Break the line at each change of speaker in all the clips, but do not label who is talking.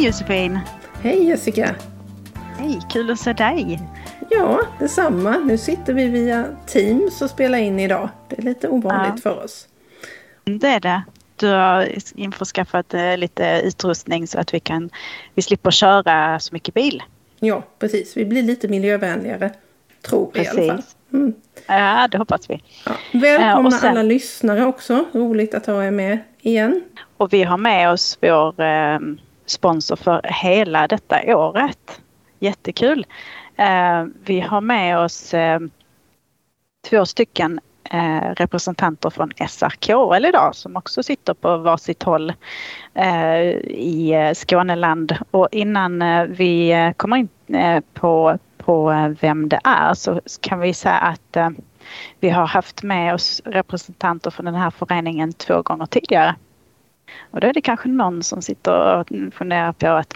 Hej Josefin!
Hej Jessica!
Hej, kul att se dig!
Ja, detsamma. Nu sitter vi via Teams och spelar in idag. Det är lite ovanligt ja. för oss.
Det är det. Du har införskaffat eh, lite utrustning så att vi kan vi slipper köra så mycket bil.
Ja, precis. Vi blir lite miljövänligare. Tror vi i alla fall. Mm.
Ja, det hoppas vi.
Ja. Välkomna uh, sen, alla lyssnare också. Roligt att ha er med igen.
Och vi har med oss vår eh, sponsor för hela detta året. Jättekul. Eh, vi har med oss eh, två stycken eh, representanter från SRKL idag som också sitter på varsitt håll eh, i eh, Skåneland. Och innan eh, vi eh, kommer in på, på vem det är så kan vi säga att vi har haft med oss representanter från den här föreningen två gånger tidigare. Och då är det kanske någon som sitter och funderar på att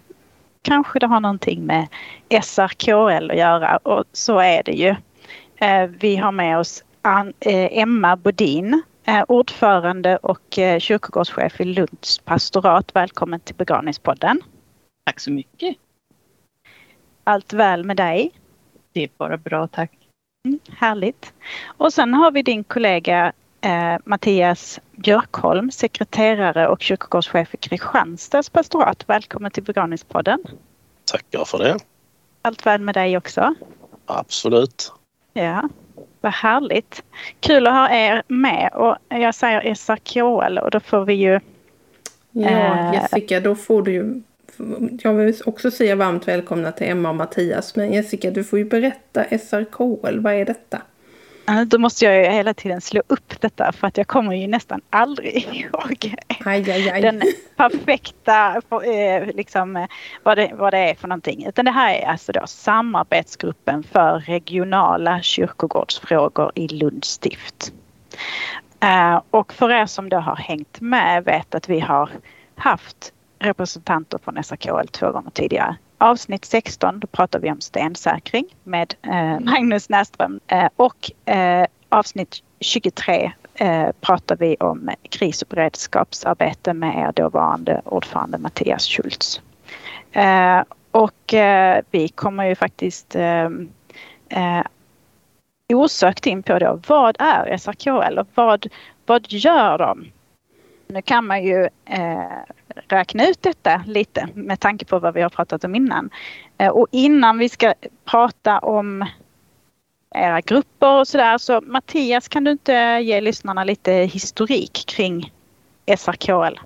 kanske det har någonting med SRKL att göra och så är det ju. Eh, vi har med oss eh, Emma Bodin, eh, ordförande och kyrkogårdschef i Lunds pastorat. Välkommen till begravningspodden.
Tack så mycket.
Allt väl med dig?
Det är bara bra, tack.
Mm, härligt. Och sen har vi din kollega eh, Mattias Björkholm, sekreterare och kyrkogårdschef i Kristianstads pastorat. Välkommen till begravningspodden.
Tackar för det.
Allt väl med dig också?
Absolut.
Ja, vad härligt. Kul att ha er med och jag säger SRKL och då får vi ju...
Ja, eh, Jessica, då får du ju... Jag vill också säga varmt välkomna till Emma och Mattias. Men Jessica, du får ju berätta SRKL. Vad är detta?
Då måste jag ju hela tiden slå upp detta för att jag kommer ju nästan aldrig ihåg
aj, aj, aj.
den perfekta eh, liksom, vad, det, vad det är för någonting. Utan det här är alltså då samarbetsgruppen för regionala kyrkogårdsfrågor i Lunds stift. Eh, och för er som då har hängt med vet att vi har haft representanter från SAKL två gånger tidigare avsnitt 16 då pratar vi om stensäkring med eh, Magnus Näström eh, och eh, avsnitt 23 eh, pratar vi om kris och beredskapsarbete med er dåvarande ordförande Mattias Schultz. Eh, och eh, vi kommer ju faktiskt osökt in på då vad är SRKL och vad, vad gör de? Nu kan man ju räkna ut detta lite med tanke på vad vi har pratat om innan. Eh, och innan vi ska prata om era grupper och sådär så Mattias kan du inte ge lyssnarna lite historik kring SRKL?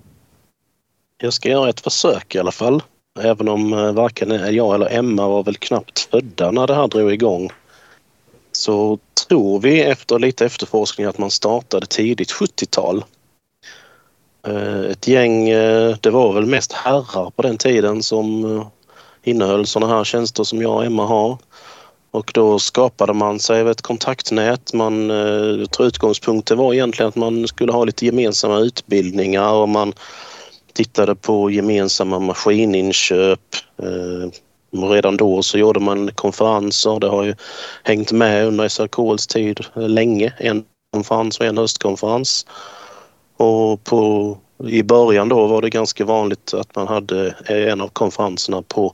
Jag ska göra ett försök i alla fall. Även om eh, varken jag eller Emma var väl knappt födda när det här drog igång. Så tror vi efter lite efterforskning att man startade tidigt 70-tal Eh, ett gäng, eh, det var väl mest herrar på den tiden som eh, innehöll sådana här tjänster som jag och Emma har. Och då skapade man sig ett kontaktnät. Man, jag tror utgångspunkten var egentligen att man skulle ha lite gemensamma utbildningar och man tittade på gemensamma maskininköp. Redan då så gjorde man konferenser. Det har ju hängt med under SRKs tid länge. En konferens och en höstkonferens. Och på, i början då var det ganska vanligt att man hade en av konferenserna på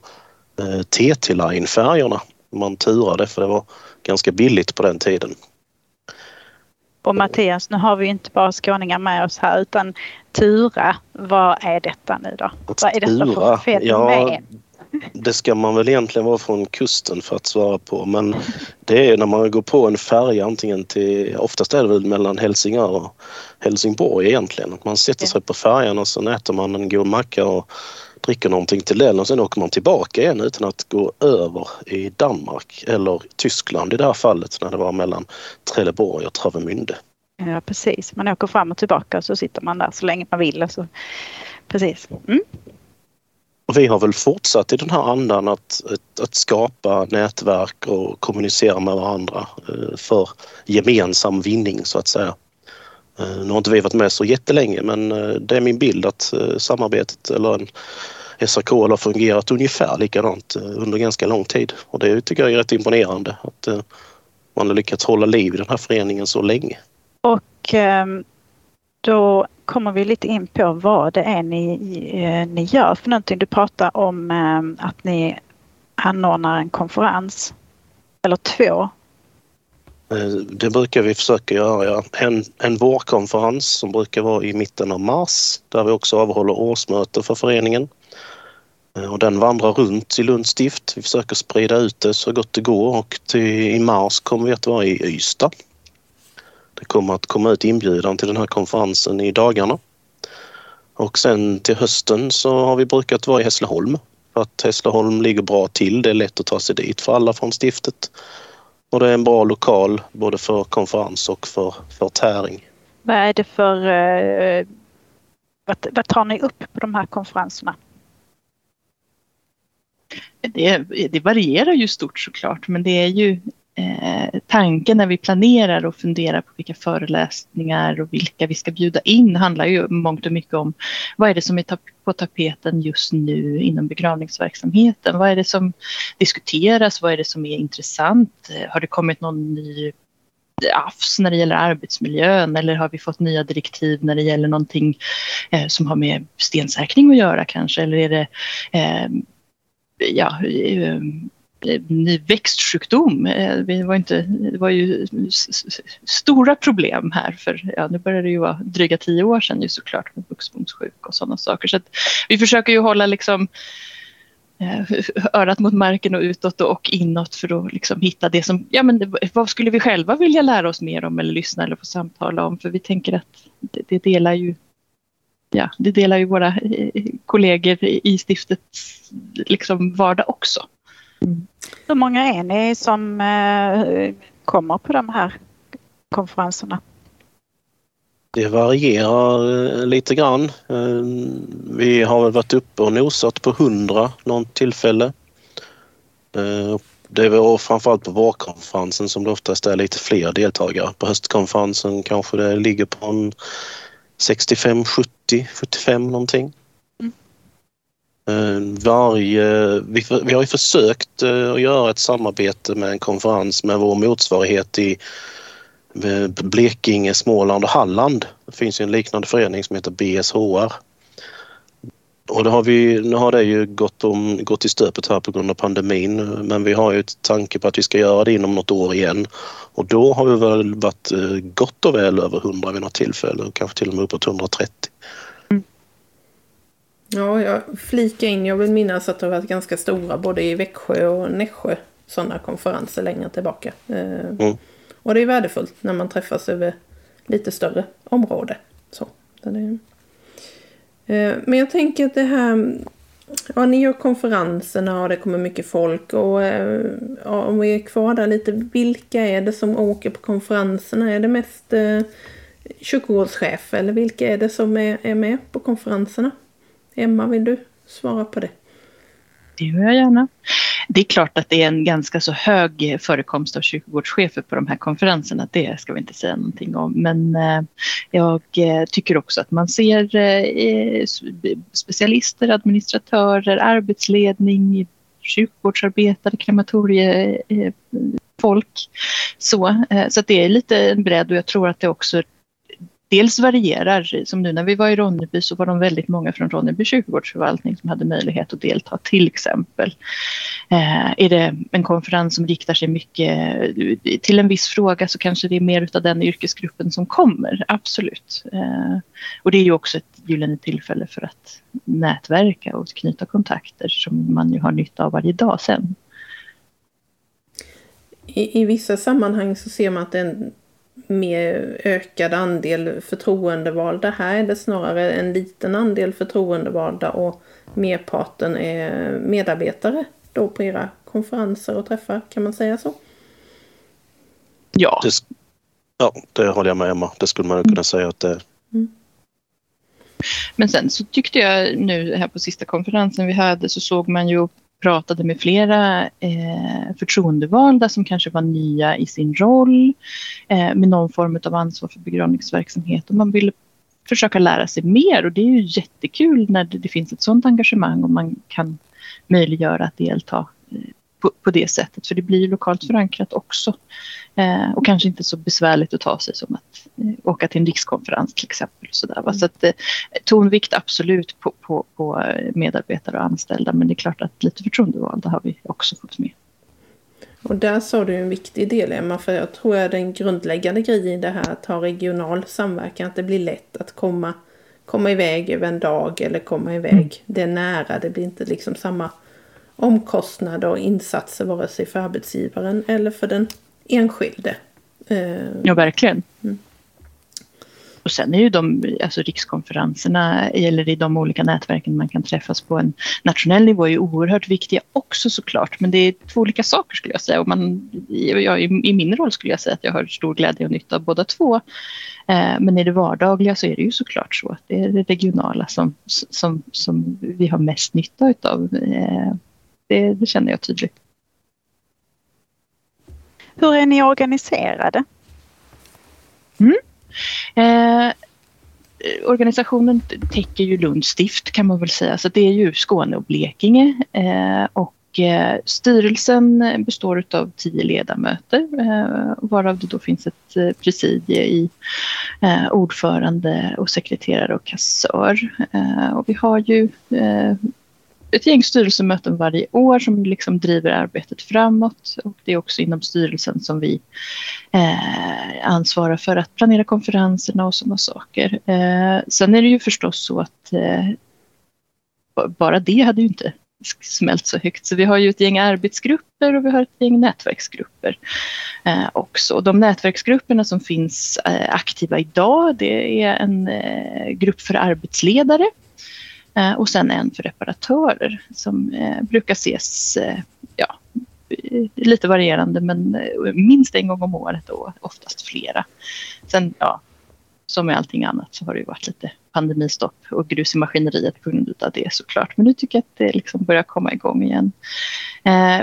eh, TT-Line-färjorna. Man turade för det var ganska billigt på den tiden.
Och Mattias, nu har vi inte bara skåningar med oss här utan Tura, vad är detta nu då? Vad är detta för fenomen? Ja,
det ska man väl egentligen vara från kusten för att svara på men det är när man går på en färja antingen till, oftast är det väl mellan Helsingör och Helsingborg egentligen. Att man sätter sig på färjan och så äter man en god macka och dricker någonting till den och sen åker man tillbaka igen utan att gå över i Danmark eller Tyskland i det här fallet när det var mellan Trelleborg och Travemünde.
Ja precis, man åker fram och tillbaka och så sitter man där så länge man vill. Och så... Precis. Mm.
Och vi har väl fortsatt i den här andan att, att, att, skapa nätverk och kommunicera med varandra eh, för gemensam vinning så att säga. Eh, nu har inte vi varit med så jättelänge men eh, det är min bild att samarbetet eller en SRK har fungerat ungefär likadant under ganska lång tid och det tycker jag är rätt imponerande att man har lyckats hålla liv i den här föreningen så länge.
Och ehm, då kommer vi lite in på vad det är ni, eh, ni gör för någonting. Du pratar om eh, att ni anordnar en konferens. Eller två.
Eh, det brukar vi försöka göra. Ja. En, en vårkonferens som brukar vara i mitten av mars där vi också avhåller årsmöte för föreningen. Och den vandrar runt i Lunds stift. Vi försöker sprida ut det så gott det går och till, i mars kommer vi att vara i Ystad. Det kommer att komma ut inbjudan till den här konferensen i dagarna. Och sen till hösten så har vi brukat vara i Hässleholm. För att Hässleholm ligger bra till. Det är lätt att ta sig dit för alla från stiftet. Och det är en bra lokal både för konferens och för, för täring.
Vad är det för... Eh, vad, vad tar ni upp på de här konferenserna?
Det, det varierar ju stort såklart men det är ju eh, tanken när vi planerar och funderar på vilka föreläsningar och vilka vi ska bjuda in handlar ju mångt och mycket om vad är det som är på tapeten just nu inom begravningsverksamheten? Vad är det som diskuteras? Vad är det som är intressant? Eh, har det kommit någon ny eh, AFS när det gäller arbetsmiljön eller har vi fått nya direktiv när det gäller någonting eh, som har med stensäkring att göra kanske eller är det eh, ja, eh, växtsjukdom. Eh, vi det var, inte, det var ju stora problem här för ja, nu börjar det ju vara dryga tio år sedan ju såklart med buxbomssjuk och sådana saker. Så vi försöker ju hålla liksom eh, örat mot marken och utåt och inåt för att liksom hitta det som, ja men vad skulle vi själva vilja lära oss mer om eller lyssna eller få samtala om för vi tänker att det, det delar ju ja, det delar ju våra eh, kollegor i stiftets liksom vardag också.
Mm. Hur många är ni som eh, kommer på de här konferenserna?
Det varierar eh, lite grann. Eh, vi har väl varit uppe och nosat på 100 någon tillfälle. Det var framförallt på vårkonferensen som det oftast är lite fler deltagare. På höstkonferensen kanske det ligger på en 65, 70, 75 någonting. Eh, varje, vi, vi har ju försökt eh, att göra ett samarbete med en konferens med vår motsvarighet i eh, Blekinge, Småland och Halland. Det finns ju en liknande förening som heter BSHR. Och det har vi, nu har det ju gått, om, gått i stöpet här på grund av pandemin men vi har ju ett tanke på att vi ska göra det inom något år igen. Och då har vi väl varit gott och väl över 100 vid något tillfälle och kanske till och med uppåt 130.
Ja, jag flikar in. Jag vill minnas att det har varit ganska stora både i Växjö och Nässjö sådana konferenser längre tillbaka. Eh, mm. Och det är värdefullt när man träffas över lite större område. Så, är... Eh, men jag tänker att det här... Ja, ni gör konferenserna och det kommer mycket folk. Och eh, ja, om vi är kvar där lite, vilka är det som åker på konferenserna? Är det mest eh, kyrkogårdschef eller vilka är det som är, är med på konferenserna? Emma, vill du svara på det?
Det gör jag gärna. Det är klart att det är en ganska så hög förekomst av kyrkogårdschefer på de här konferenserna. Det ska vi inte säga någonting om. Men eh, jag eh, tycker också att man ser eh, specialister, administratörer, arbetsledning, kyrkogårdsarbetare, krematoriefolk. Så, så att det är lite en bredd och jag tror att det också dels varierar, som nu när vi var i Ronneby så var de väldigt många från Ronneby kyrkogårdsförvaltning som hade möjlighet att delta till exempel. Eh, är det en konferens som riktar sig mycket eh, till en viss fråga så kanske det är mer av den yrkesgruppen som kommer, absolut. Eh, och det är ju också ett gyllene tillfälle för att nätverka och knyta kontakter som man ju har nytta av varje dag sen.
I, I, vissa sammanhang så ser man att det är en mer ökad andel förtroendevalda. Här är det snarare en liten andel förtroendevalda och merparten är medarbetare då på era konferenser och träffar. Kan man säga så?
Ja.
Det, ja, det håller jag med Emma. Det skulle man kunna mm. säga att det är. Mm.
Men sen så tyckte jag nu här på sista konferensen vi hade så såg man ju pratade med flera eh, förtroendevalda som kanske var nya i sin roll eh, med någon form av ansvar för begravningsverksamhet. Och man ville försöka lära sig mer och det är ju jättekul när det, det finns ett sådant engagemang och man kan möjliggöra att delta eh, på, på, det sättet. För det blir lokalt förankrat också eh, och kanske inte så besvärligt att ta sig som att åka till en rikskonferens till exempel. Så, där, så att, tonvikt absolut på, på, på medarbetare och anställda men det är klart att lite förtroendevalda har vi också fått med.
Och där sa du en viktig del Emma, för jag tror att den grundläggande grejen i det här att ha regional samverkan, att det blir lätt att komma, komma iväg över en dag eller komma iväg. Mm. Det är nära, det blir inte liksom samma omkostnader och insatser vare sig för arbetsgivaren eller för den enskilde.
Ja, verkligen. Mm. Och sen är ju de, alltså rikskonferenserna eller i de olika nätverken man kan träffas på en nationell nivå är ju oerhört viktiga också såklart. Men det är två olika saker skulle jag säga. Och man, jag, i, min roll skulle jag säga att jag har stor glädje och nytta av båda två. Eh, men i det vardagliga så är det ju såklart så att det är det regionala som, som, som vi har mest nytta utav. Eh, det, det känner jag tydligt.
Hur är ni organiserade?
Mm. Eh, organisationen täcker ju Lunds stift kan man väl säga, så det är ju Skåne och Blekinge. Eh, och eh, styrelsen består av tio ledamöter eh, varav det då finns ett eh, presidie i eh, ordförande och sekreterare och kassör. Eh, och vi har ju ett gäng styrelsemöten varje år som liksom driver arbetet framåt. Och det är också inom styrelsen som vi eh, ansvarar för att planera konferenserna och sådana saker. Eh, sen är det ju förstås så att eh, bara det hade ju inte smält så högt. Så vi har ju ett gäng arbetsgrupper och vi har ett gäng nätverksgrupper eh, också. De nätverksgrupperna som finns eh, aktiva idag det är en eh, grupp för arbetsledare Eh, Eh, och sen en för reparatörer som eh, brukar ses eh, ja, eh, lite varierande men eh, minst en gång om året och oftast flera. Sen, ja, som med allting annat så har det ju varit lite pandemistopp och grus i maskineriet på grund av det såklart. Men nu tycker jag att det liksom börjar komma igång igen.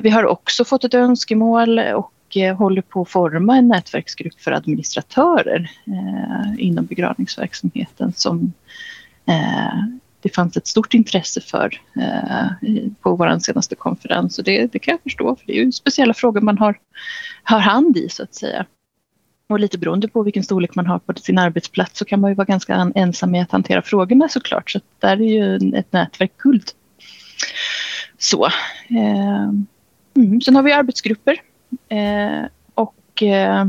vi har också fått ett önskemål och håller på att forma en nätverksgrupp för administratörer inom begravningsverksamheten som det fanns ett stort intresse för eh, på vår senaste konferens. Och det, det, kan jag förstå, för det är ju speciella frågor man har, har hand i så att säga. Och lite beroende på vilken storlek man har på sin arbetsplats så kan man ju vara ganska ensam med att hantera frågorna såklart. Så där är ju ett nätverk guld. Så. Eh, mm. Sen har vi arbetsgrupper. Eh, och eh, Eh,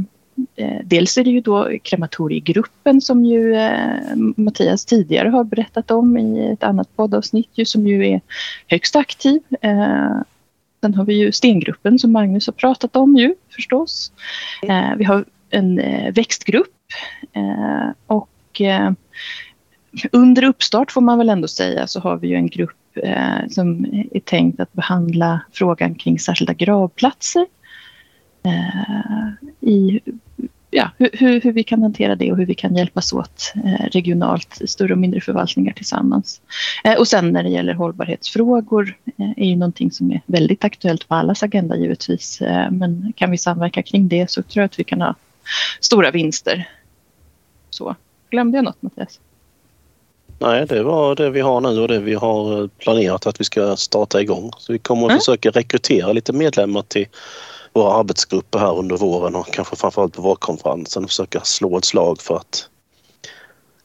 Eh, dels är det ju då krematoriegruppen som ju eh, Mattias tidigare har berättat om i ett annat poddavsnitt ju, som ju är högst aktiv. Eh, sen har vi ju stengruppen som Magnus har pratat om ju förstås. Eh, vi har en eh, växtgrupp och under uppstart får man väl ändå säga så har vi ju en grupp som är tänkt att behandla frågan kring särskilda gravplatser i ja, hur, hur, vi kan hantera det och hur vi kan hjälpas åt eh, regionalt, större och mindre förvaltningar tillsammans. Eh, och sen när det gäller hållbarhetsfrågor eh, är ju någonting som är väldigt aktuellt på allas agenda givetvis. Eh, men kan vi samverka kring det så tror jag att vi kan ha stora vinster. Så, glömde jag något Mattias?
Nej, det var det vi har nu och det vi har planerat att vi ska starta igång. Så vi kommer att mm. försöka rekrytera lite medlemmar till våra arbetsgrupper här under våren och kanske framförallt på vårkonferensen och försöka slå ett slag för att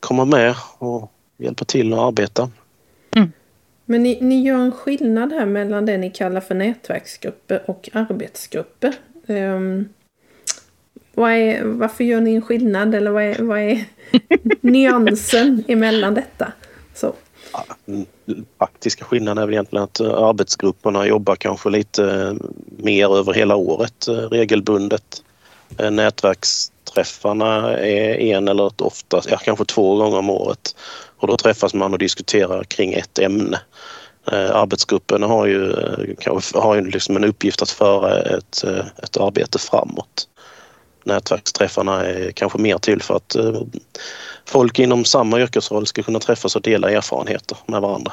komma med och hjälpa till och arbeta.
Mm. Men ni, ni gör en skillnad här mellan det ni kallar för nätverksgrupper och arbetsgrupper. Um, vad är, varför gör ni en skillnad eller vad är, vad är nyansen emellan detta? Så
faktiska skillnaden är väl egentligen att eh, arbetsgrupperna jobbar kanske lite eh, mer över hela året eh, regelbundet. Nätverksträffarna är en eller ofta, ja, kanske två gånger om året och då träffas man och diskuterar kring ett ämne. Arbetsgruppen har ju, har ju liksom en uppgift att föra ett, ett arbete framåt. Nätverksträffarna är kanske mer till för att folk inom samma yrkesroll ska kunna träffas och dela erfarenheter med varandra.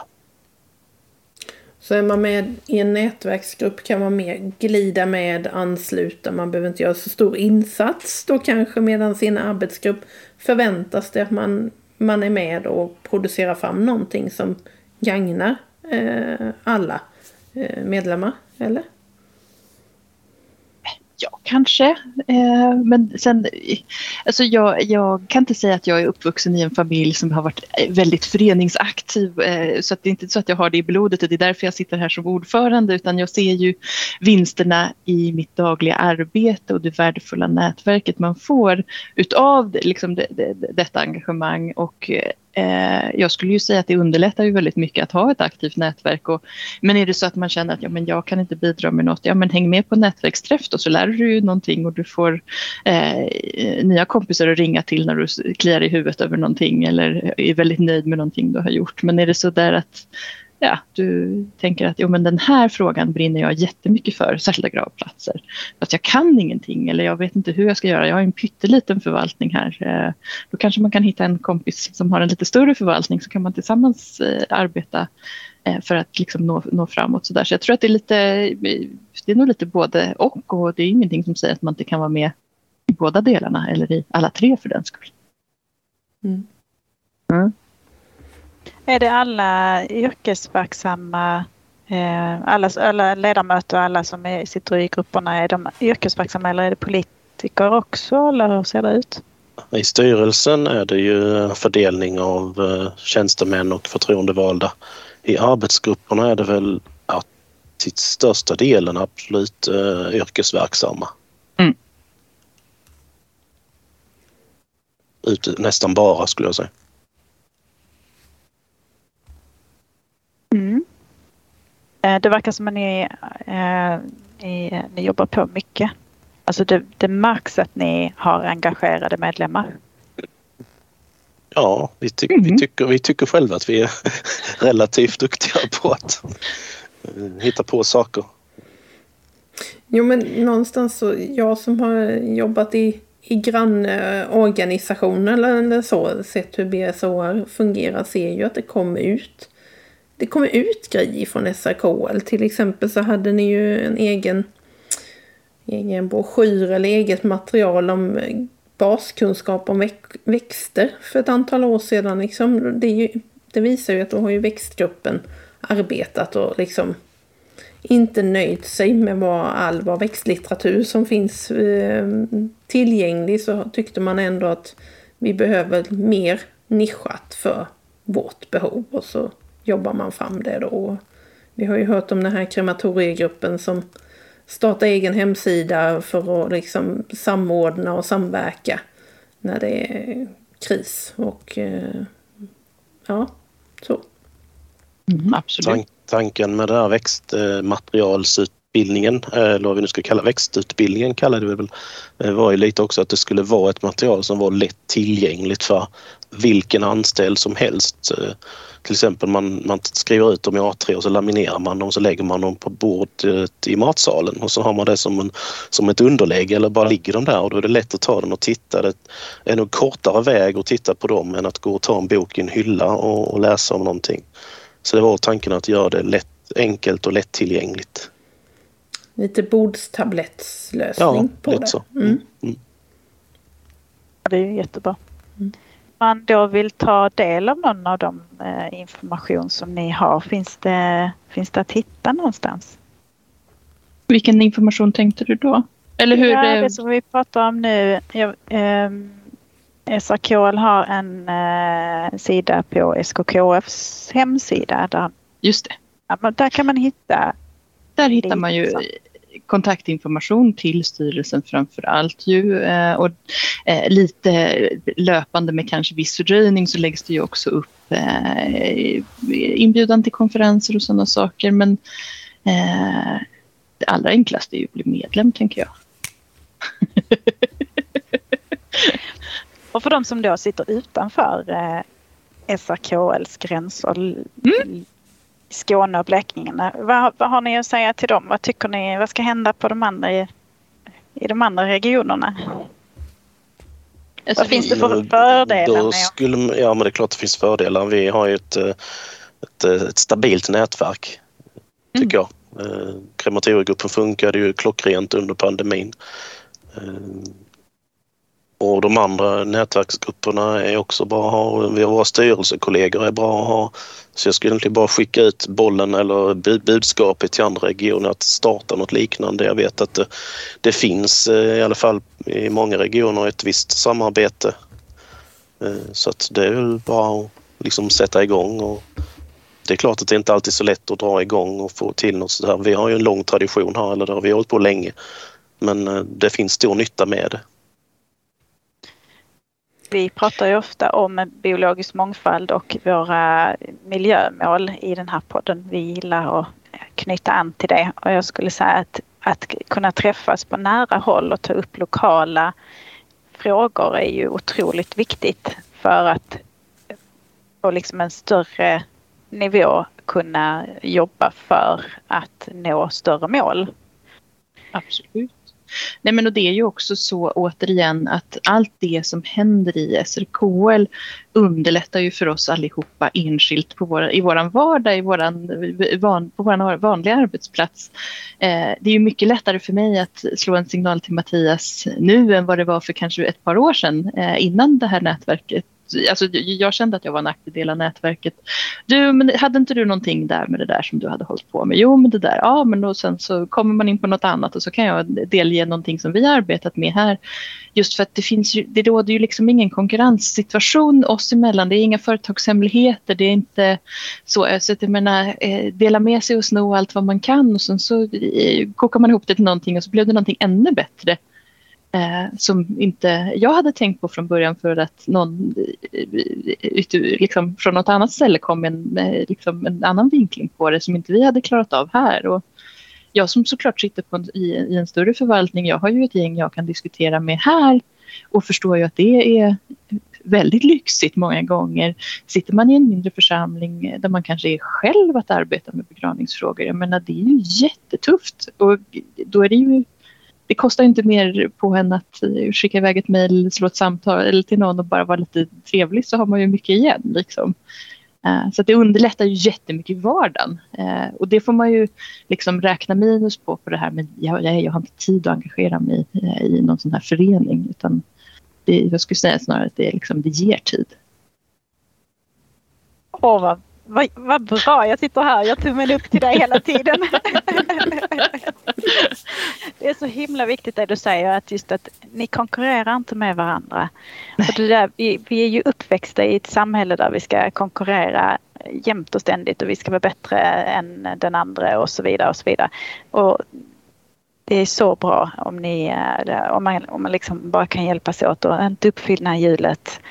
Så är man med i en nätverksgrupp kan man mer glida med, ansluta, man behöver inte göra så stor insats då kanske medan sin arbetsgrupp förväntas det att man, man är med och producerar fram någonting som gagnar eh, alla eh, medlemmar, eller?
Kanske. Eh, men sen, alltså jag, jag, kan inte säga att jag är uppvuxen i en familj som har varit väldigt föreningsaktiv. Eh, så att det är inte så att jag har det i blodet och det är därför jag sitter här som ordförande utan jag ser ju vinsterna i mitt dagliga arbete och det värdefulla nätverket man får utav liksom det, det, detta engagemang och eh, Eh, jag skulle ju säga att det underlättar ju väldigt mycket att ha ett aktivt nätverk. Och, men är det så att man känner att ja, men jag kan inte bidra med något, ja men häng med på nätverksträff då så lär du ju någonting och du får eh, nya kompisar att ringa till när du kliar i huvudet över någonting eller är väldigt nöjd med någonting du har gjort. Men är det så där att ja, du tänker att jo, men den här frågan brinner jag jättemycket för, särskilda gravplatser. Fast jag kan ingenting eller jag vet inte hur jag ska göra. Jag har en pytteliten förvaltning här. Eh, då kanske man kan hitta en kompis som har en lite större förvaltning så kan man tillsammans eh, arbeta eh, för att liksom nå, nå framåt. Så, där. så jag tror att det är lite, det är nog lite både och och det är ingenting som säger att man inte kan vara med i båda delarna eller i alla tre för den skull. Mm.
Mm. Är det alla yrkesverksamma, eh, alla, alla ledamöter och alla som är, sitter i grupperna, är de yrkesverksamma eller är det politiker också eller hur ser det ut?
I styrelsen är det ju fördelning av eh, tjänstemän och förtroendevalda. I arbetsgrupperna är det väl att till största delen absolut uh, yrkesverksamma. Mm. Ut, nästan bara skulle jag säga.
Mm. Eh, det verkar som att ni, eh, ni, ni jobbar på mycket. Alltså det, det märks att ni har engagerade medlemmar.
Ja, vi, ty mm. vi, tycker, vi tycker själva att vi är relativt duktiga på att eh, hitta på saker.
Jo men någonstans så, jag som har jobbat i, i grannorganisationer eller så, sett hur BSO fungerar, ser ju att det kommer ut det kommer ut grejer från SRKL. Till exempel så hade ni ju en egen, egen broschyr eller eget material om eh, baskunskap om växter för ett antal år sedan. Liksom, det, ju, det, visar ju att då har ju växtgruppen arbetat och liksom inte nöjt sig med vad all vad växtlitteratur som finns eh, tillgänglig så tyckte man ändå att vi behöver mer nischat för vårt behov. Och så jobbar man fram det då. Vi har ju hört om den här krematoriegruppen som startar egen hemsida för att liksom samordna och samverka när det är kris. Och eh, ja, så.
Mm, absolut.
tanken med det här växtmaterialsutbildningen, eller vad vi nu ska kalla växtutbildningen, kallar det väl, eh, var ju lite också att det skulle vara ett material som var lätt tillgängligt för vilken anställd som helst. Eh, till exempel man, man skriver ut dem i A3 och så laminerar man dem och så lägger man dem på bordet i matsalen och så har man det som, en, som ett underlägg eller bara ligger de där och då är det lätt att ta den och titta. Det är nog kortare väg att titta på dem än att gå och ta en bok i en hylla och, och läsa om någonting. Så det var tanken att göra det lätt, enkelt och lättillgängligt.
Lite bordstablettslösning ja, på det. Så. Mm. Mm. mm.
Det är jättebra. Mm man då vill ta del av någon av de eh, information som ni har, finns det, finns det att hitta någonstans?
Vilken information tänkte du då? Eller hur?
Ja, det som vi pratar om nu. Jag, eh, SRKL har en eh, sida på SKKFs hemsida. Där,
Just det.
Ja, där kan man hitta.
Där hittar man ju kontaktinformation till styrelsen framför allt ju eh, och eh, lite löpande med kanske viss fördröjning så läggs det ju också upp eh, inbjudan till konferenser och sådana saker men det allra enklaste är ju att bli medlem tänker jag.
och för de som då sitter utanför SRKLs gränser mm. Skåne och Blekinge. Vad, vad, har ni att säga till dem? Vad tycker ni, vad ska hända på de andra i, i de andra regionerna? Alltså, vad finns det för fördelar? Med?
Skulle, ja men det är klart det finns fördelar. Vi har ju ett, ett, ett stabilt nätverk tycker mm. jag. Eh, krematoriegruppen funkade ju klockrent under pandemin. Och de andra nätverksgrupperna är också bra att ha. Vi har våra styrelsekollegor är bra att ha. Så jag skulle egentligen bara skicka ut bollen eller budskapet till andra regioner att starta något liknande. Jag vet att det, det finns eh, i alla fall i många regioner ett visst samarbete. Eh, så att det är väl bara att liksom sätta igång. Och det är klart att det inte alltid är så lätt att dra igång och få till något sådär. Vi har ju en lång tradition här, eller det har vi hållit på länge. Men eh, det finns stor nytta med det.
Vi pratar ju ofta om biologisk mångfald och våra miljömål i den här podden. Vi gillar att eh, knyta an till det och jag skulle säga att, att kunna träffas på nära håll och ta upp lokala frågor är ju otroligt viktigt för att på liksom en större nivå kunna jobba för att nå större mål.
Absolut. Nej men och det är ju också så återigen att allt det som händer i SRKL underlättar ju för oss allihopa enskilt på våra, i våran vardag, i våran, van, på vår vanliga arbetsplats. Eh, det är ju mycket lättare för mig att slå en signal till Mattias nu än vad det var för kanske ett par år sedan eh, innan det här nätverket alltså, jag kände att jag var en aktiv del av nätverket. Du, men hade inte du någonting där med det där som du hade hållit på med? Jo, men det där. Ja, men då sen så kommer man in på något annat och så kan jag delge någonting som vi har arbetat med här. Just för att det finns ju, det råder ju liksom ingen konkurrenssituation oss emellan. Det är inga företagshemligheter. Det är inte så. Så att jag menar, eh, dela med sig och sno allt vad man kan och sen så eh, kokar man ihop det till någonting och så blev det någonting ännu bättre eh, som inte jag hade tänkt på från början för att någon eh, liksom, från något annat ställe kom med en, eh, liksom, en annan vinkling på det som inte vi hade klarat av här. Och jag som såklart sitter på en, i, i en större förvaltning, jag har ju ett gäng jag kan diskutera med här och förstår ju att det är väldigt lyxigt många gånger. Sitter man i en mindre församling eh, där man kanske är själv att arbeta med begravningsfrågor, jag menar det är ju jättetufft och då är det ju det kostar inte mer på en att skicka iväg ett mejl, slå ett samtal eller till någon och bara vara lite trevlig så har man ju mycket igen. Liksom. Eh, så det underlättar ju jättemycket i vardagen. Eh, och det får man ju liksom räkna minus på, på det här med jag, jag, jag har inte tid att engagera mig i, i någon sån här förening. Utan det, jag skulle säga snarare att det, liksom, det ger tid.
Åh, vad vad, vad bra, jag sitter här, jag tummen upp till dig hela tiden. det är så himla viktigt det du säger att just att ni konkurrerar inte med varandra. Det där, vi, vi är ju uppväxta i ett samhälle där vi ska konkurrera jämt och ständigt och vi ska vara bättre än den andra och så vidare och så vidare. Och det är så bra om, ni, om man, om man liksom bara kan hjälpas åt och inte uppfinna hjulet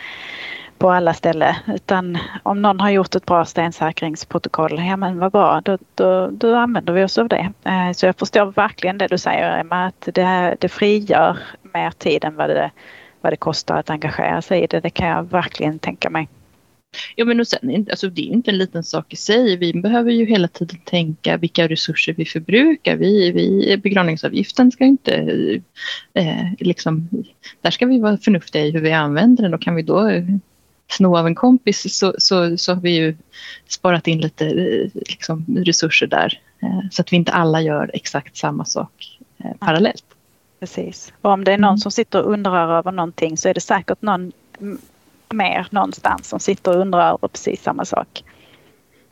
på alla ställen. Utan om någon har gjort ett bra stensäkringsprotokoll, ja men vad bra, då, då, då använder vi oss av det. Eh, så jag förstår verkligen det du säger Emma, att det, det frigör mer tid än vad det, vad det kostar att engagera sig i det. Det kan jag verkligen tänka mig.
Ja men och sen, alltså det är inte en liten sak i sig. Vi behöver ju hela tiden tänka vilka resurser vi förbrukar. Vi, vi, begravningsavgiften ska inte eh, liksom, där ska vi vara förnuftiga i hur vi använder den och kan vi då sno av en kompis så, så, så har vi ju sparat in lite liksom, resurser där. Eh, så att vi inte alla gör exakt samma sak eh, parallellt.
Precis. Och om det är någon mm. som sitter och undrar över någonting så är det säkert någon mer någonstans som sitter och undrar över precis samma sak.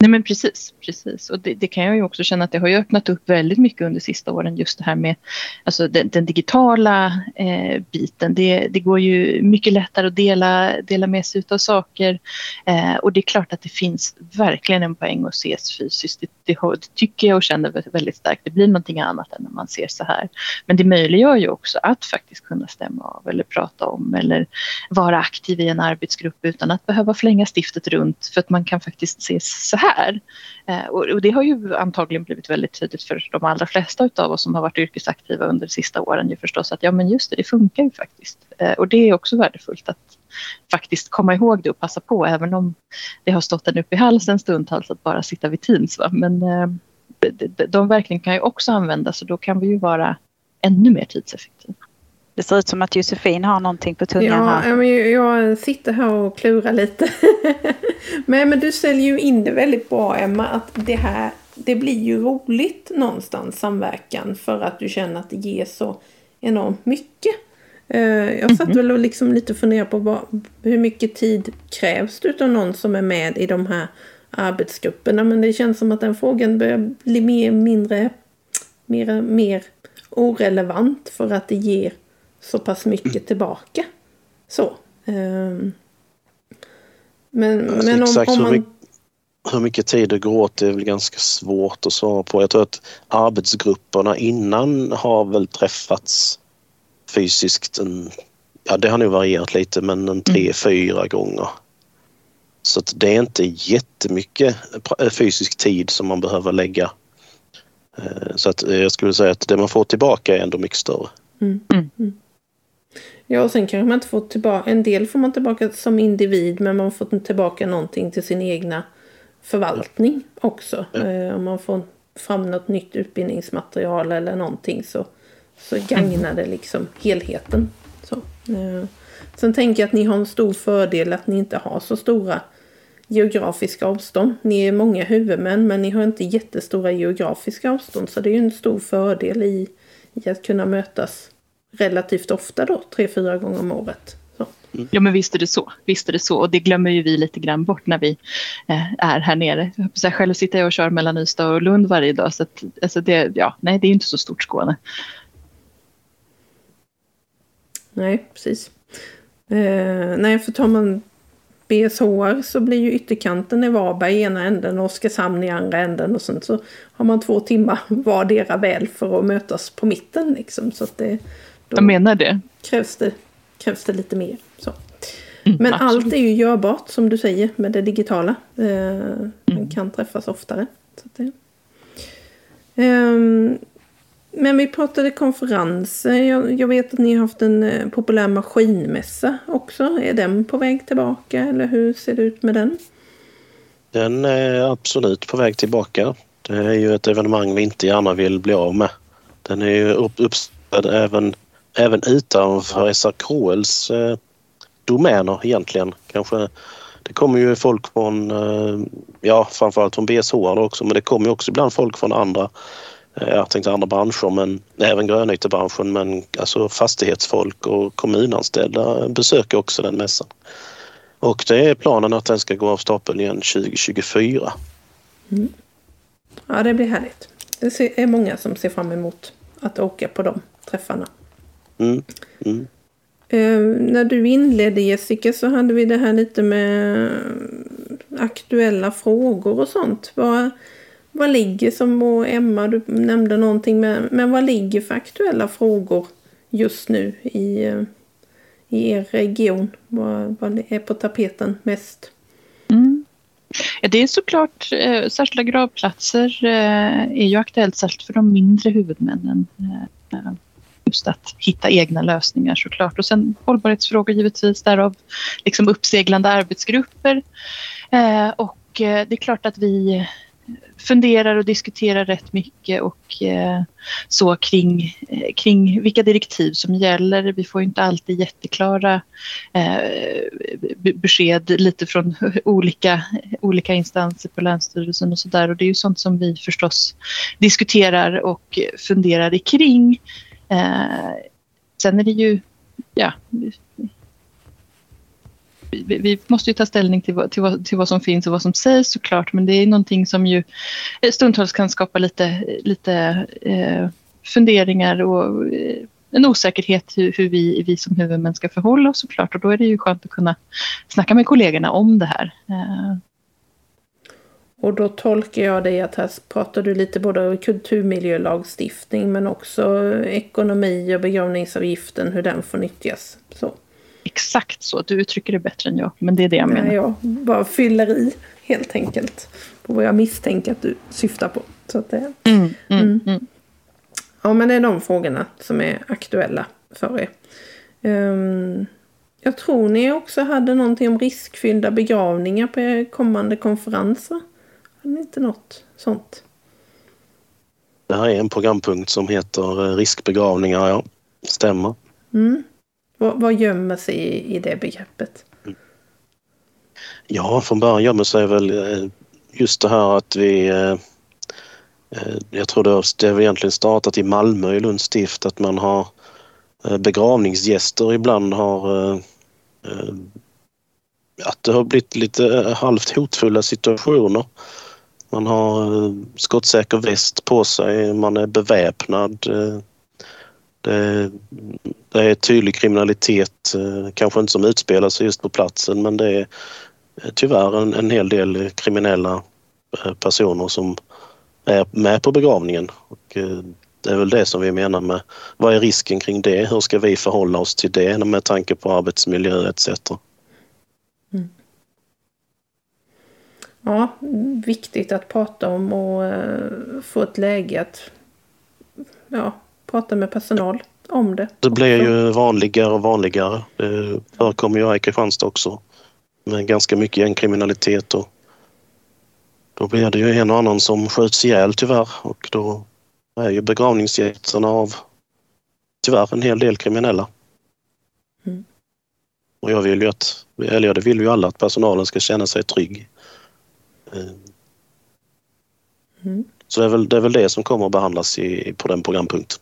Nej men precis, precis. Och det, det, kan jag ju också känna att det har ju öppnat upp väldigt mycket under sista åren just det här med alltså den, den digitala eh, biten. Det, det, går ju mycket lättare att dela, dela med sig av saker eh, och det är klart att det finns verkligen en poäng att ses fysiskt. Det, det, tycker jag och känner väldigt starkt. Det blir någonting annat än när man ser så här. Men det möjliggör ju också att faktiskt kunna stämma av eller prata om eller vara aktiv i en arbetsgrupp utan att behöva flänga stiftet runt för att man kan faktiskt se så här eh, och det har ju antagligen blivit väldigt tydligt för de allra flesta av oss som har varit yrkesaktiva under de sista åren ju förstås att ja men just det, det funkar ju faktiskt. Eh, och det är också värdefullt att faktiskt komma ihåg det och passa på även om det har stått en upp i halsen stundtals att bara sitta vid Teams. Va? Men eh, de verkligen kan ju också användas och då kan vi ju vara ännu mer tidseffektiva.
Det ser ut som att Josefin har någonting på tungan
ja,
här.
Men jag sitter här och klurar lite. men, men du säljer ju in det väldigt bra Emma. Att det här det blir ju roligt någonstans samverkan. För att du känner att det ger så enormt mycket. Jag satt väl och liksom lite funderade på vad, hur mycket tid krävs det av någon som är med i de här arbetsgrupperna. Men det känns som att den frågan börjar bli mer, mindre, mer, mer orelevant för att det ger så pass mycket tillbaka. Så. Um, men,
alltså,
men
om, om
man...
Hur mycket tid det går åt är väl ganska svårt att svara på. Jag tror att arbetsgrupperna innan har väl träffats fysiskt. En, ja, det har nog varierat lite men en tre, mm. fyra gånger. Så att det är inte jättemycket fysisk tid som man behöver lägga. Eh, så att jag skulle säga att det man får tillbaka är ändå mycket större.
Mm. Mm. Ja, och sen kanske man inte får tillbaka, en del får man tillbaka som individ men man får tillbaka någonting till sin egna förvaltning också. Ja. Eh, om man får fram något nytt utbildningsmaterial eller någonting så, så gagnar det liksom helheten. Så, eh. Sen tänker jag att ni har en stor fördel att ni inte har så stora geografiska avstånd. Ni är många huvudmän men ni har inte jättestora geografiska avstånd så det är ju en stor fördel i, i att kunna mötas relativt ofta då, tre, fyra gånger om året. Så.
Mm. Ja men visst är det så. Visst är det så och det glömmer ju vi lite grann bort när vi eh, är här nere. Jag själv sitter jag och kör mellan Ystad och Lund varje dag så att, alltså det, ja, nej, det är inte så stort Skåne.
Nej, precis. Eh, nej, för tar man BSHR så blir ju ytterkanten i Varberg i ena änden och Oskarshamn i andra änden och sen så har man två timmar vardera väl för att mötas på mitten liksom. Så att det,
jag menar det.
Krävs det, krävs det lite mer. Så. Mm, Men absolut. allt är ju görbart som du säger med det digitala. Eh, mm. Man kan träffas oftare. Så det. Um, men vi pratade konferenser. Jag, jag, vet att ni har haft en eh, populär maskinmässa också. Är den på väg tillbaka eller hur ser det ut med den?
Den är absolut på väg tillbaka. Det är ju ett evenemang vi inte gärna vill bli av med. Den är ju upp, uppställd även, även utanför SRKLs eh, domäner egentligen. Kanske, det kommer ju folk från, eh, ja framförallt från BSH också, men det kommer också ibland folk från andra jag tänkte andra branscher, men även grönytebranschen, men alltså fastighetsfolk och kommunanställda besöker också den mässan. Och det är planen att den ska gå av stapeln igen 2024.
Mm. Ja, det blir härligt. Det är många som ser fram emot att åka på de träffarna.
Mm. Mm.
Eh, när du inledde Jessica så hade vi det här lite med aktuella frågor och sånt. Vad, vad ligger som, och Emma du nämnde någonting, med, men vad ligger för aktuella frågor just nu i, eh, i er region? Vad, vad är på tapeten mest?
Mm. Ja, det är såklart, eh, särskilda gravplatser eh, är ju aktuellt särskilt för de mindre huvudmännen. Eh, eh, just att hitta egna lösningar såklart. Och sen hållbarhetsfrågor givetvis, därav liksom uppseglande arbetsgrupper. Eh, och eh, det är klart att vi funderar och diskuterar rätt mycket och eh, så kring, eh, kring vilka direktiv som gäller. Vi får inte alltid jätteklara eh, besked lite från olika, olika instanser på Länsstyrelsen och sådär och det är ju sånt som vi förstås diskuterar och funderar kring. Eh, sen är det ju, ja, vi, vi, måste ju ta ställning till vad, till, vad, till vad som finns och vad som sägs såklart men det är någonting som ju eh, stundtals kan skapa lite, lite eh, funderingar och eh, en osäkerhet hur, hur, vi, vi som huvudmän ska förhålla oss såklart och då är det ju skönt att kunna snacka med kollegorna om det här. Eh.
Och då tolkar jag dig att här pratar du lite både kulturmiljölagstiftning men också ekonomi och begravningsavgiften, hur den får nyttjas. Så
exakt så. Du uttrycker det bättre än jag, men det är det jag menar.
jag bara fyller i helt enkelt på vad jag misstänker att du syftar på. Så att det,
mm, mm, mm. mm.
Ja, men det är de frågorna som är aktuella för er. Um, jag tror ni också hade någonting om riskfyllda begravningar på kommande konferenser. Hade ni inte något sånt?
Det här är en programpunkt som heter eh, riskbegravningar, ja. Stämmer.
Mm. Vad, vad gömmer sig i, i det begreppet?
Ja, från början gömmer sig väl eh, just det här att vi... Eh, eh, jag tror det har egentligen startat i Malmö i Lunds stift att man har begravningsgäster ibland har att det har blivit lite halvt hotfulla situationer. Man har skottsäker väst på sig, man är beväpnad. Det, det är tydlig kriminalitet, eh, kanske inte som utspelar sig just på platsen men det är eh, tyvärr en, en hel del kriminella eh, personer som är med på begravningen. Och det är väl det som vi menar med vad är risken kring det? Hur ska vi förhålla oss till det med tanke på arbetsmiljö etc. Mm.
Ja, viktigt att prata om och få ett läge att ja, prata med personal om det.
Det blir ju vanligare och vanligare. Det förekommer ju här i Kristianstad också med ganska mycket gängkriminalitet och då blir det ju en och annan som skjuts ihjäl tyvärr och då är ju begravningsgästerna av tyvärr en hel del kriminella. Mm. Och jag vill ju att, eller det vill ju alla att personalen ska känna sig trygg. Eh. Mm. Så det är, väl, det är väl det som kommer att behandlas i, på den programpunkten.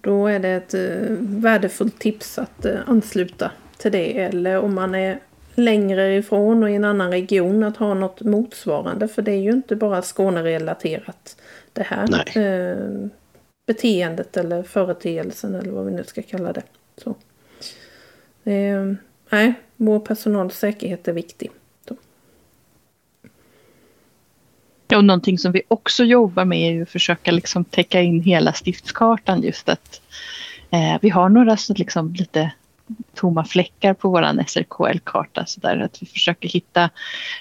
Då är det ett uh, värdefullt tips att uh, ansluta till det. Eller om man är längre ifrån och i en annan region att ha något motsvarande. För det är ju inte bara Skåne-relaterat det här eh, beteendet eller företeelsen eller vad vi nu ska kalla det. Så. Eh, nej, vår personals säkerhet är viktig. Så.
Ja, och någonting som vi också jobbar med är ju att försöka liksom täcka in hela stiftskartan just att eh, vi har några liksom, lite tomma fläckar på vår SRKL-karta. Så där att vi försöker hitta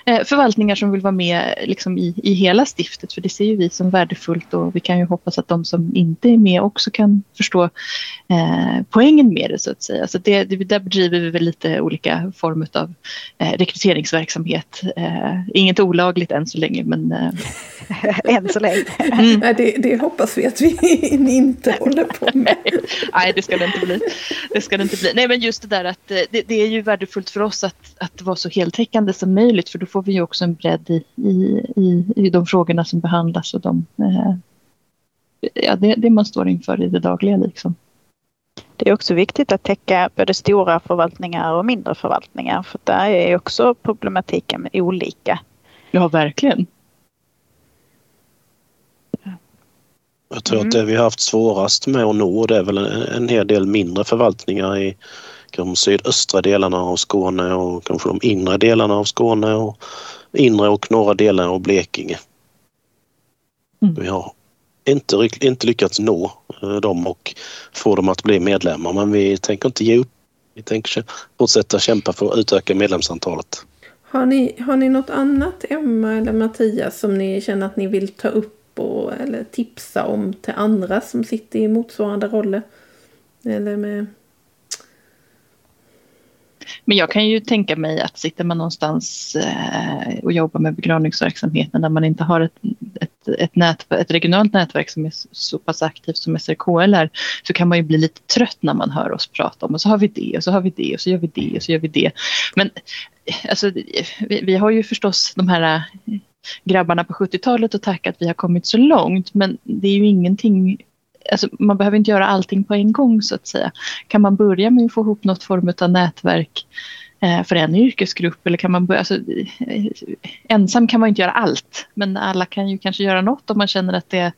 eh, förvaltningar som vill vara med liksom, i, i hela stiftet. För det ser ju vi som värdefullt och vi kan ju hoppas att de som inte är med också kan förstå eh, poängen med det så att säga. Så det, det, där bedriver vi väl lite olika former av eh, rekryteringsverksamhet. Eh, inget olagligt än så länge men... Eh...
än så länge.
Mm. det, det hoppas vi att vi inte håller på med.
Nej, det ska det inte bli. Det ska det inte bli. Nej, men just det där att eh, det, det, är ju värdefullt för oss att, att vara så heltäckande som möjligt för då får vi ju också en bredd i, i, i, i de frågorna som behandlas och de, eh, ja, det, det man står inför i det dagliga. Liksom.
Det är också viktigt att täcka både stora förvaltningar och mindre förvaltningar för där är också problematiken olika.
Ja, verkligen.
Jag tror mm. att det vi har haft svårast med att nå det är väl en, en hel del mindre förvaltningar i de sydöstra delarna av Skåne och kanske de inre delarna av Skåne och inre och norra delar av Blekinge. Mm. Vi har inte, inte lyckats nå eh, dem och få dem att bli medlemmar men vi tänker inte ge upp. Vi tänker fortsätta kämpa för att utöka medlemsantalet.
Har ni, har ni något annat, Emma eller Mattias, som ni känner att ni vill ta upp och, eller tipsa om till andra som sitter i motsvarande roller? Eller med...
Men jag kan ju tänka mig att sitter man någonstans eh, och jobbar med begravningsverksamheten där man inte har ett, ett, ett, nät, ett regionalt nätverk som är så pass aktivt som SRKL är så kan man ju bli lite trött när man hör oss prata om och så har vi det och så har vi det och så gör vi det och så gör vi det. Men alltså, vi, vi har ju förstås de här grabbarna på 70-talet och tacka att vi har kommit så långt. Men det är ju ingenting, alltså man behöver inte göra allting på en gång så att säga. Kan man börja med att få ihop något form av nätverk eh, för en yrkesgrupp eller kan man börja, alltså, eh, ensam kan man inte göra allt men alla kan ju kanske göra något om man känner att det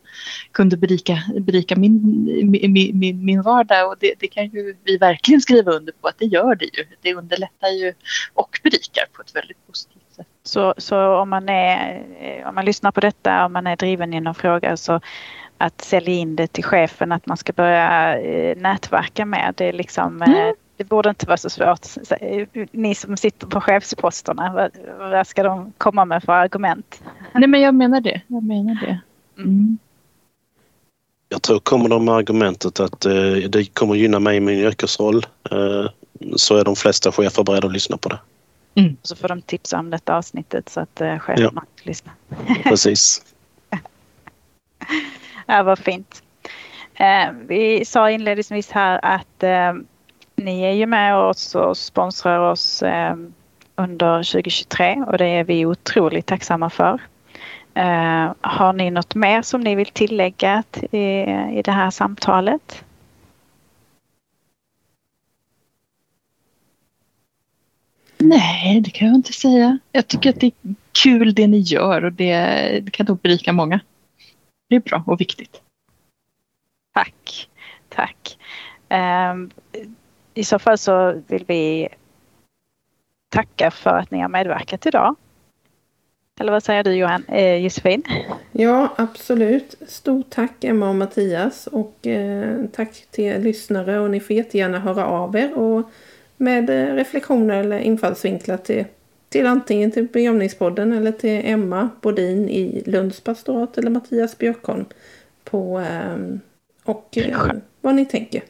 kunde berika, berika min, min, min, min vardag och det, det kan ju vi verkligen skriva under på att det gör det ju. Det underlättar ju och berikar på ett väldigt positivt
så, så om, man är, om man lyssnar på detta, om man är driven i någon fråga så att sälja in det till chefen att man ska börja eh, nätverka med. Det, är liksom, eh, mm. det borde inte vara så svårt. Ni som sitter på chefsposterna, vad, vad ska de komma med för argument?
Nej men jag menar det. Jag menar det. Mm. mm.
Jag tror kommer de med argumentet att eh, det kommer gynna mig i min yrkesroll eh, så är de flesta chefer beredda att lyssna på det.
Mm. Så får de tipsa om detta avsnittet så att eh, cheferna ja. lyssnar.
Precis.
ja, vad fint. Eh, vi sa inledningsvis här att eh, ni är ju med oss och sponsrar oss eh, under 2023 och det är vi otroligt tacksamma för. Eh, har ni något mer som ni vill tillägga till, i det här samtalet?
Nej, det kan jag inte säga. Jag tycker att det är kul det ni gör och det, det kan nog berika många. Det är bra och viktigt.
Tack, tack. Um, I så fall så vill vi tacka för att ni har medverkat idag. Eller vad säger du Johan, eh, Josefin?
Ja, absolut. Stort tack Emma och Mattias och eh, tack till er lyssnare och ni får jättegärna höra av er och med eh, reflektioner eller infallsvinklar till, till antingen till begravningspodden eller till Emma Bodin i Lunds pastorat eller Mattias Björkholm på eh, och eh, vad ni tänker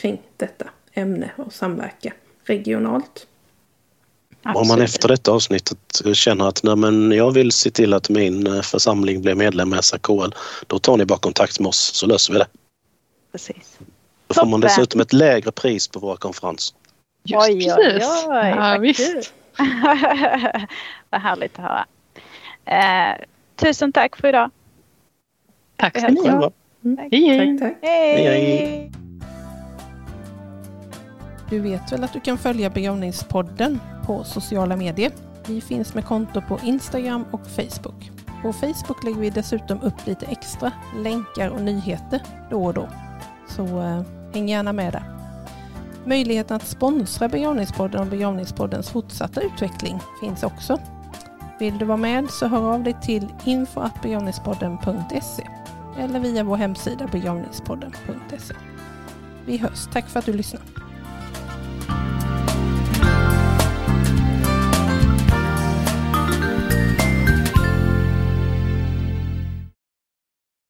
kring detta ämne och samverka regionalt.
Absolut. Om man efter detta avsnittet känner att nej, men jag vill se till att min eh, församling blir medlem i SRKL, då tar ni bara kontakt med oss så löser vi det.
Precis.
Då får man dessutom ett lägre pris på våra konferenser.
Just oj, oj, oj. Ja, visst. Vad härligt att höra. Eh, tusen tack för idag.
Tack ska ni ha.
Hej,
tack, tack. hej.
hej.
Du vet väl att du kan följa begravningspodden på sociala medier? Vi finns med konto på Instagram och Facebook. På Facebook lägger vi dessutom upp lite extra länkar och nyheter då och då. Så eh, häng gärna med där. Möjligheten att sponsra Begravningspodden och Begravningspoddens fortsatta utveckling finns också. Vill du vara med så hör av dig till info.begravningspodden.se eller via vår hemsida begravningspodden.se. Vi hörs. Tack för att du lyssnade.